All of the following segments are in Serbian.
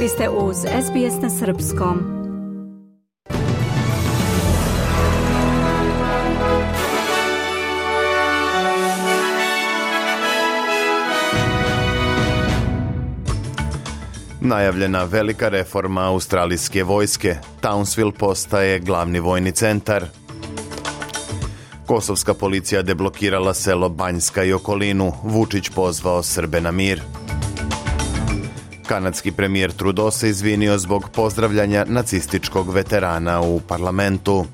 Vi ste uz SBS na Srpskom. Najavljena velika reforma australijske vojske. Townsville postaje glavni vojni centar. Kosovska policija deblokirala selo Banjska i okolinu. Vučić pozvao Srbe na mir. Kanadski premijer Trudeau se izvinio zbog pozdravljanja nacističkog veterana u parlamentu.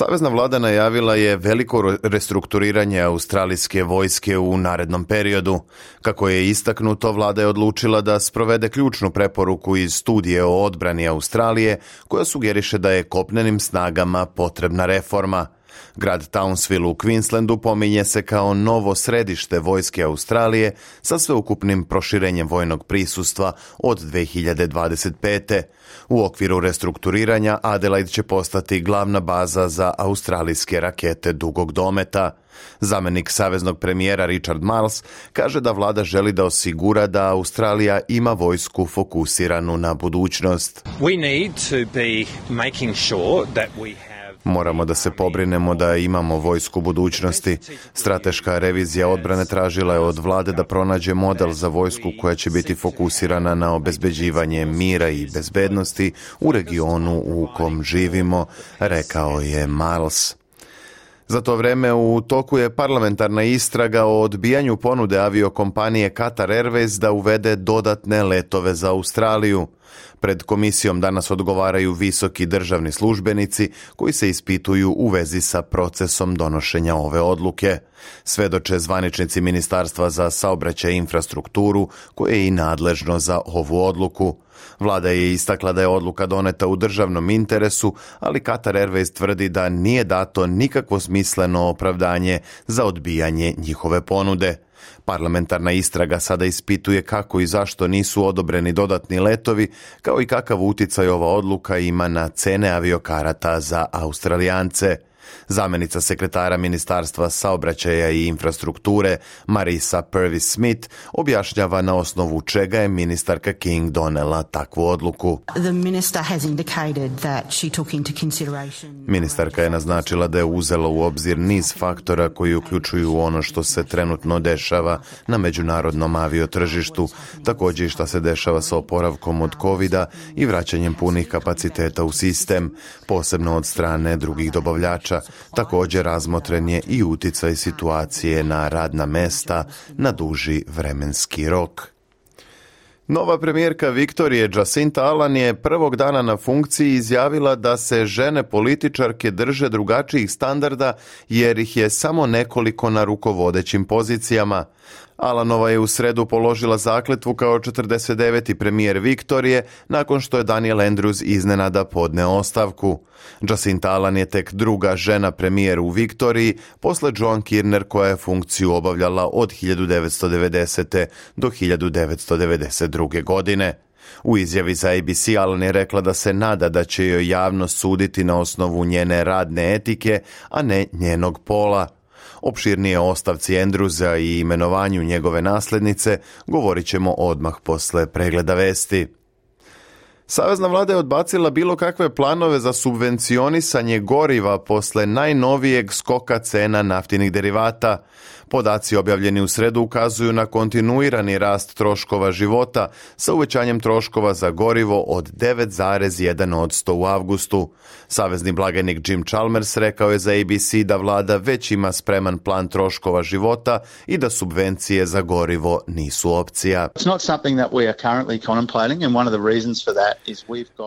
Savezna vlada najavila je veliko restrukturiranje australijske vojske u narednom periodu. Kako je istaknuto, vlada je odlučila da sprovede ključnu preporuku iz studije o odbrani Australije, koja sugeriše da je kopnenim snagama potrebna reforma – Grad Townsville u Queenslandu pominje se kao novo središte vojske Australije sa sveukupnim proširenjem vojnog prisustva od 2025. U okviru restrukturiranja Adelaide će postati glavna baza za australijske rakete dugog dometa. Zamenik saveznog premijera Richard Marles kaže da vlada želi da osigura da Australija ima vojsku fokusiranu na budućnost. We need to be making sure that we Moramo da se pobrinemo da imamo vojsku budućnosti. Strateška revizija odbrane tražila je od vlade da pronađe model za vojsku koja će biti fokusirana na obezbeđivanje mira i bezbednosti u regionu u kom živimo, rekao je Miles. Za to vreme u toku je parlamentarna istraga o odbijanju ponude aviokompanije Qatar Airways da uvede dodatne letove za Australiju. Pred komisijom danas odgovaraju visoki državni službenici koji se ispituju u vezi sa procesom donošenja ove odluke. Svedoče zvaničnici Ministarstva za saobraćaj i infrastrukturu koje je i nadležno za ovu odluku. Vlada je istakla da je odluka doneta u državnom interesu, ali Qatar Airways tvrdi da nije dato nikakvo smisleno opravdanje za odbijanje njihove ponude. Parlamentarna istraga sada ispituje kako i zašto nisu odobreni dodatni letovi, kao i kakav uticaj ova odluka ima na cene aviokarata za Australijance. Zamenica sekretara Ministarstva saobraćaja i infrastrukture Marisa Purvis Smith objašnjava na osnovu čega je ministarka King donela takvu odluku. The minister has indicated that she took into consideration... Ministarka je naznačila da je uzela u obzir niz faktora koji uključuju ono što se trenutno dešava na međunarodnom aviotržištu, takođe i šta se dešava sa oporavkom od covid i vraćanjem punih kapaciteta u sistem, posebno od strane drugih dobavljača sektora. Također razmotren je i uticaj situacije na radna mesta na duži vremenski rok. Nova premijerka Viktorije Jacinta Alan je prvog dana na funkciji izjavila da se žene političarke drže drugačijih standarda jer ih je samo nekoliko na rukovodećim pozicijama. Alanova je u sredu položila zakletvu kao 49. premijer Viktorije nakon što je Daniel Andrews iznenada podneo ostavku. Jacinta Alan je tek druga žena premijer u Viktoriji posle Joan Kirner koja je funkciju obavljala od 1990. do 1992. godine. U izjavi za ABC Alan je rekla da se nada da će joj javno suditi na osnovu njene radne etike, a ne njenog pola – Opširnije o ostavci Endruza i imenovanju njegove naslednice govorit ćemo odmah posle pregleda vesti. Savezna vlada je odbacila bilo kakve planove za subvencionisanje goriva posle najnovijeg skoka cena naftinih derivata – Podaci objavljeni u sredu ukazuju na kontinuirani rast troškova života sa uvećanjem troškova za gorivo od 9,1% u avgustu. Savezni blagajnik Jim Chalmers rekao je za ABC da vlada već ima spreman plan troškova života i da subvencije za gorivo nisu opcija.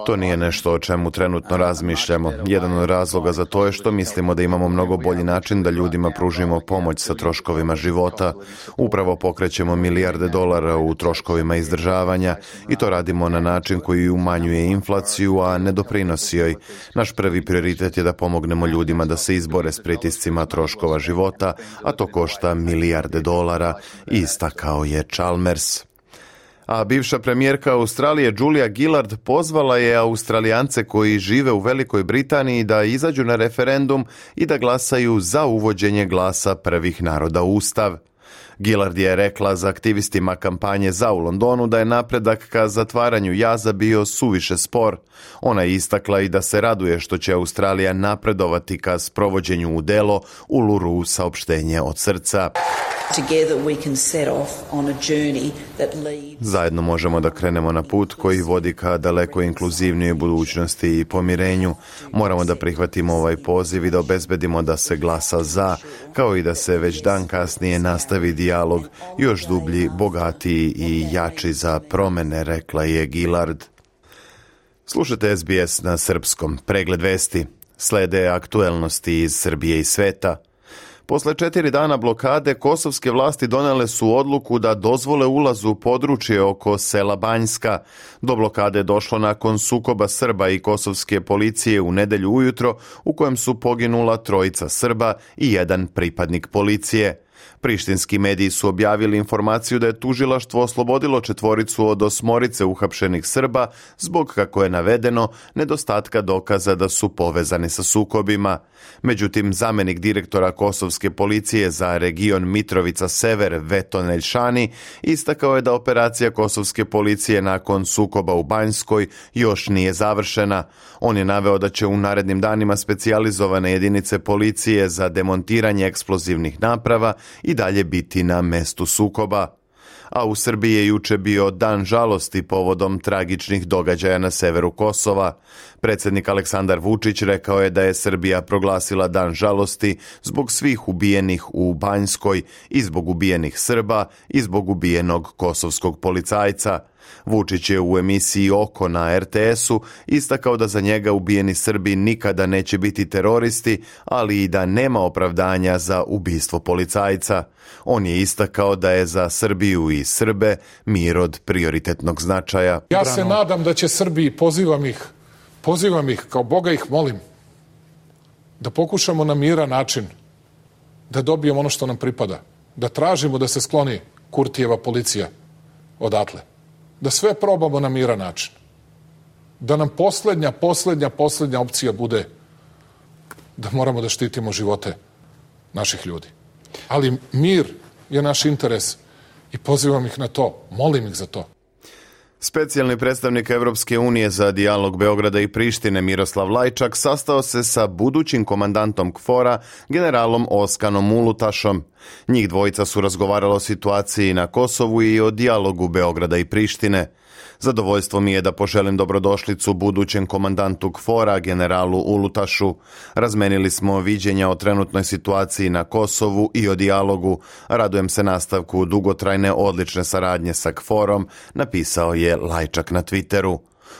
To nije nešto o čemu trenutno uh, razmišljamo. Jedan od razloga za to je što mislimo da imamo mnogo bolji način da ljudima pružimo pomoć sa troškovima troškovima života. Upravo pokrećemo milijarde dolara u troškovima izdržavanja i to radimo na način koji umanjuje inflaciju, a ne doprinosi joj. Naš prvi prioritet je da pomognemo ljudima da se izbore s pritiscima troškova života, a to košta milijarde dolara, istakao je Chalmers a bivša premijerka Australije Julia Gillard pozvala je Australijance koji žive u Velikoj Britaniji da izađu na referendum i da glasaju za uvođenje glasa prvih naroda u Ustav. Gillard je rekla za aktivistima kampanje za u Londonu da je napredak ka zatvaranju jaza bio suviše spor. Ona je istakla i da se raduje što će Australija napredovati ka sprovođenju u delo u Luru saopštenje od srca. Zajedno možemo da krenemo na put koji vodi ka daleko inkluzivnijoj budućnosti i pomirenju. Moramo da prihvatimo ovaj poziv i da obezbedimo da se glasa za, kao i da se već dan kasnije nastavi dijalog dijalog još dublji, bogatiji i jači za promene, rekla je Gilard. Slušate SBS na srpskom. Pregled vesti. Slede aktuelnosti iz Srbije i sveta. Posle četiri dana blokade, kosovske vlasti donele su odluku da dozvole ulaz u područje oko sela Banjska. Do blokade je došlo nakon sukoba Srba i kosovske policije u nedelju ujutro, u kojem su poginula trojica Srba i jedan pripadnik policije. Prištinski mediji su objavili informaciju da je tužilaštvo oslobodilo četvoricu od osmorice uhapšenih Srba zbog, kako je navedeno, nedostatka dokaza da su povezani sa sukobima. Međutim, zamenik direktora Kosovske policije za region Mitrovica Sever Veton Elšani istakao je da operacija Kosovske policije nakon sukoba u Banjskoj još nije završena. On je naveo da će u narednim danima specijalizovane jedinice policije za demontiranje eksplozivnih naprava i dalje biti na mestu sukoba, a u Srbiji je juče bio dan žalosti povodom tragičnih događaja na severu Kosova. Predsednik Aleksandar Vučić rekao je da je Srbija proglasila dan žalosti zbog svih ubijenih u Banjskoj i zbog ubijenih Srba i zbog ubijenog kosovskog policajca – Vučić je u emisiji Oko na RTS-u istakao da za njega ubijeni Srbi nikada neće biti teroristi, ali i da nema opravdanja za ubistvo policajca. On je istakao da je za Srbiju i Srbe mir od prioritetnog značaja. Ja se nadam da će Srbiji, pozivam ih, pozivam ih, kao Boga ih molim, da pokušamo na miran način da dobijemo ono što nam pripada, da tražimo da se skloni Kurtijeva policija odatle da sve probamo na miran način. Da nam poslednja, poslednja, poslednja opcija bude da moramo da štitimo živote naših ljudi. Ali mir je naš interes i pozivam ih na to, molim ih za to. Specijalni predstavnik Evropske unije za dijalog Beograda i Prištine Miroslav Lajčak sastao se sa budućim komandantom KFOR-a generalom Oskanom Ulutašom. Njih dvojica su razgovarala o situaciji na Kosovu i o dijalogu Beograda i Prištine. Zadovoljstvo mi je da poželim dobrodošlicu budućem komandantu KFOR-a, generalu Ulutašu. Razmenili smo viđenja o trenutnoj situaciji na Kosovu i o dijalogu. Radujem se nastavku dugotrajne odlične saradnje sa KFOR-om, napisao je Lajčak na Twitteru.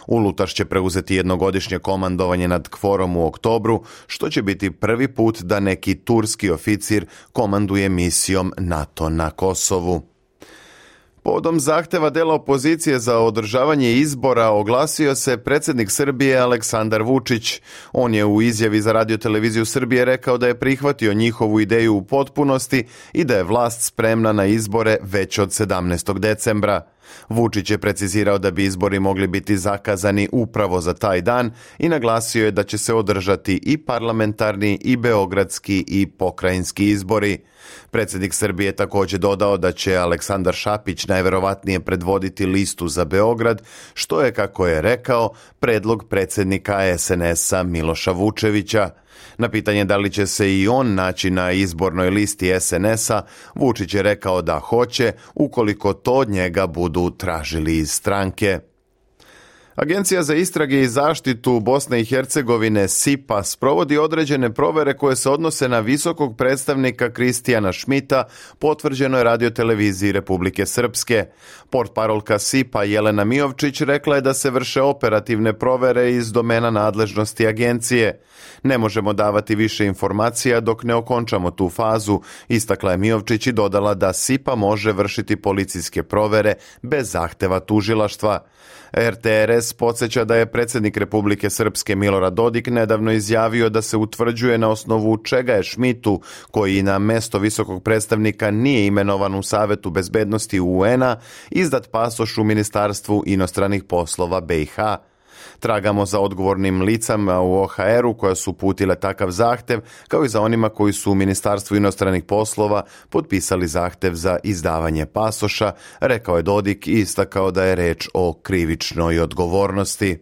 Ulutaš će preuzeti jednogodišnje komandovanje nad kvorom u oktobru, što će biti prvi put da neki turski oficir komanduje misijom NATO na Kosovu. Podom zahteva dela opozicije za održavanje izbora oglasio se predsednik Srbije Aleksandar Vučić. On je u izjavi za radio televiziju Srbije rekao da je prihvatio njihovu ideju u potpunosti i da je vlast spremna na izbore već od 17. decembra. Vučić je precizirao da bi izbori mogli biti zakazani upravo za taj dan i naglasio je da će se održati i parlamentarni i beogradski i pokrajinski izbori. Predsednik Srbije takođe dodao da će Aleksandar Šapić najverovatnije predvoditi listu za Beograd, što je, kako je rekao, predlog predsednika SNS-a Miloša Vučevića. Na pitanje da li će se i on naći na izbornoj listi SNS-a, Vučić je rekao da hoće ukoliko to od njega budu tražili iz stranke. Agencija za istrage i zaštitu Bosne i Hercegovine SIPA sprovodi određene provere koje se odnose na visokog predstavnika Kristijana Šmita, potvrđeno je radio radioteleviziji Republike Srpske. Port parolka SIPA Jelena Mijovčić rekla je da se vrše operativne provere iz domena nadležnosti agencije. Ne možemo davati više informacija dok ne okončamo tu fazu, istakla je Mijovčić i dodala da SIPA može vršiti policijske provere bez zahteva tužilaštva. RTR SPS podsjeća da je predsednik Republike Srpske Milorad Dodik nedavno izjavio da se utvrđuje na osnovu čega je Šmitu, koji na mesto visokog predstavnika nije imenovan u Savetu bezbednosti UN-a, izdat pasoš u Ministarstvu inostranih poslova BiH Tragamo za odgovornim licama u OHR-u koja su putile takav zahtev, kao i za onima koji su u Ministarstvu inostranih poslova potpisali zahtev za izdavanje pasoša, rekao je Dodik istakao da je reč o krivičnoj odgovornosti.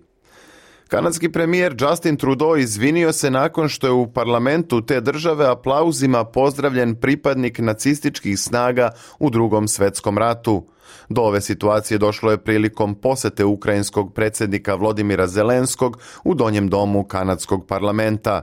Kanadski premijer Justin Trudeau izvinio se nakon što je u parlamentu te države aplauzima pozdravljen pripadnik nacističkih snaga u drugom svetskom ratu. Do ove situacije došlo je prilikom posete ukrajinskog predsednika Vladimira Zelenskog u Donjem domu kanadskog parlamenta.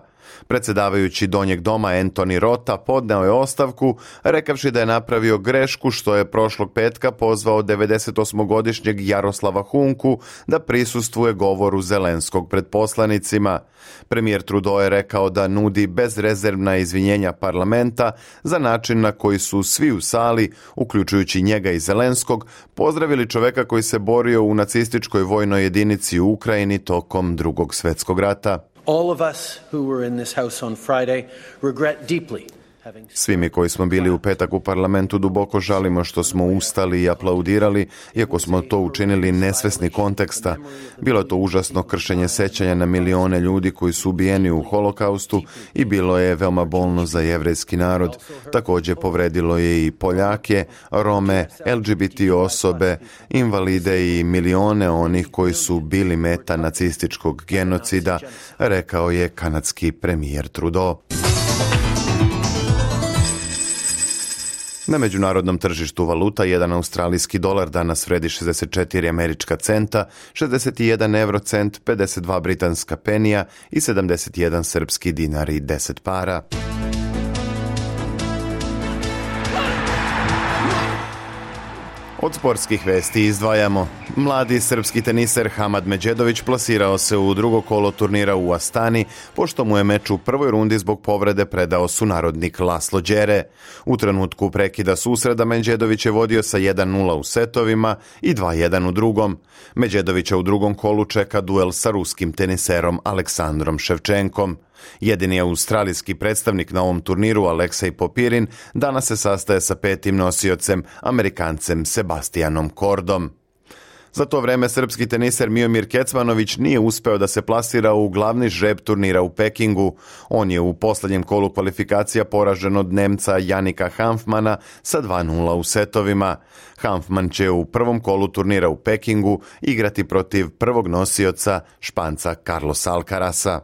Predsedavajući donjeg doma Anthony Rota podneo je ostavku rekavši da je napravio grešku što je prošlog petka pozvao 98-godišnjeg Jaroslava Hunku da prisustvuje govoru Zelenskog pred poslanicima. Premijer Trudeau je rekao da nudi bezrezervna izvinjenja parlamenta za način na koji su svi u sali, uključujući njega i Zelenskog, pozdravili čoveka koji se borio u nacističkoj vojnoj jedinici u Ukrajini tokom drugog svetskog rata. all of us who were in this House on Friday regret deeply Svi mi koji smo bili u petak u parlamentu duboko žalimo što smo ustali i aplaudirali, iako smo to učinili nesvesni konteksta. Bilo je to užasno kršenje sećanja na milione ljudi koji su ubijeni u holokaustu i bilo je veoma bolno za jevrejski narod. Takođe povredilo je i Poljake, Rome, LGBT osobe, invalide i milione onih koji su bili meta nacističkog genocida, rekao je kanadski premijer Trudeau. Na međunarodnom tržištu valuta jedan australijski dolar danas vredi 64 američka centa, 61 eurocent, 52 britanska penija i 71 srpski dinar i 10 para. Od sportskih vesti izdvajamo. Mladi srpski teniser Hamad Međedović plasirao se u drugo kolo turnira u Astani, pošto mu je meč u prvoj rundi zbog povrede predao sunarodnik Laslo Đere. U trenutku prekida susreda Međedović je vodio sa 1-0 u setovima i 2-1 u drugom. Međedovića u drugom kolu čeka duel sa ruskim teniserom Aleksandrom Ševčenkom. Jedini australijski predstavnik na ovom turniru Aleksej Popirin danas se sastaje sa petim nosiocem, Amerikancem Sebastijanom Kordom. Za to vreme srpski teniser Miomir Kecmanović nije uspeo da se plasira u glavni žreb turnira u Pekingu. On je u poslednjem kolu kvalifikacija poražen od Nemca Janika Hanfmana sa 2-0 u setovima. Hanfman će u prvom kolu turnira u Pekingu igrati protiv prvog nosioca Španca Carlos Alcarasa.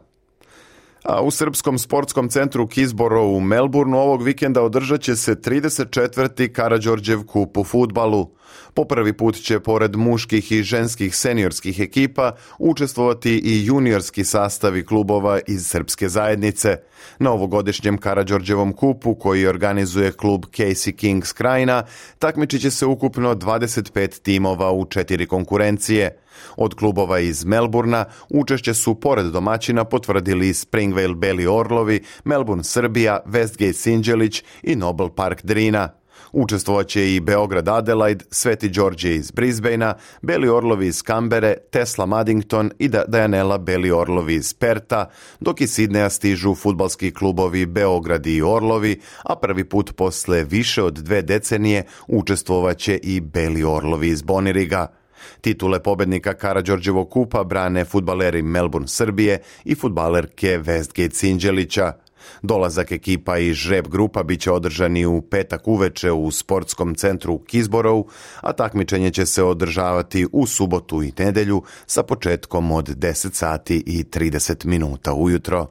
A u Srpskom sportskom centru Kizboro u Melbourneu ovog vikenda održat će se 34. Karađorđev kup u futbalu. Po prvi put će pored muških i ženskih seniorskih ekipa učestvovati i juniorski sastavi klubova iz Srpske zajednice. Na ovogodišnjem Karađorđevom kupu koji organizuje klub Casey Kings Krajina takmičiće se ukupno 25 timova u četiri konkurencije – Od klubova iz Melburna učešće su pored domaćina potvrdili Springvale Beli Orlovi, Melbourne Srbija, Westgate Sinđelić i Noble Park Drina. Učestvovaće i Beograd Adelaide, Sveti Đorđe iz Brisbanea, Beli Orlovi iz Kambere, Tesla Maddington i da-, Dajanela Beli Orlovi iz Perta, dok iz Sidneja stižu futbalski klubovi Beograd i Orlovi, a prvi put posle više od dve decenije učestvovaće i Beli Orlovi iz Boniriga. Titule pobednika Karađorđevog kupa brane futbaleri Melbourne Srbije i futbalerke Westgate Sinđelića. Dolazak ekipa i žreb grupa biće održani u petak uveče u sportskom centru u Kizborov, a takmičenje će se održavati u subotu i nedelju sa početkom od 10 sati i 30 minuta ujutro.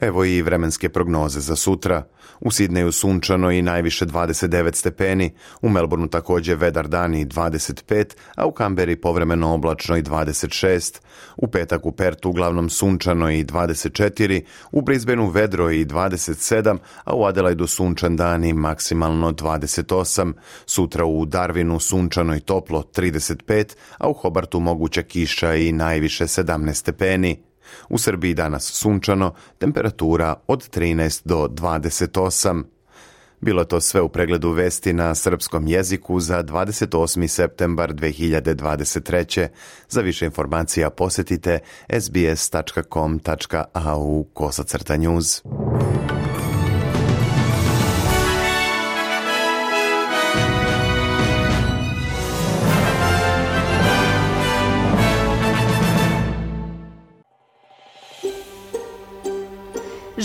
Evo i vremenske prognoze za sutra. U Sidneju sunčano i najviše 29 stepeni, u Melbourneu takođe vedar dan i 25, a u Kamberi povremeno oblačno i 26. U petak u Pertu uglavnom sunčano i 24, u Brisbaneu vedro i 27, a u Adelaidu sunčan dan i maksimalno 28. Sutra u Darwinu sunčano i toplo 35, a u Hobartu moguća kiša i najviše 17 stepeni. U Srbiji danas sunčano, temperatura od 13 do 28. Bilo to sve u pregledu vesti na srpskom jeziku za 28. septembar 2023. Za više informacija posetite sbs.com.au kosacrta news.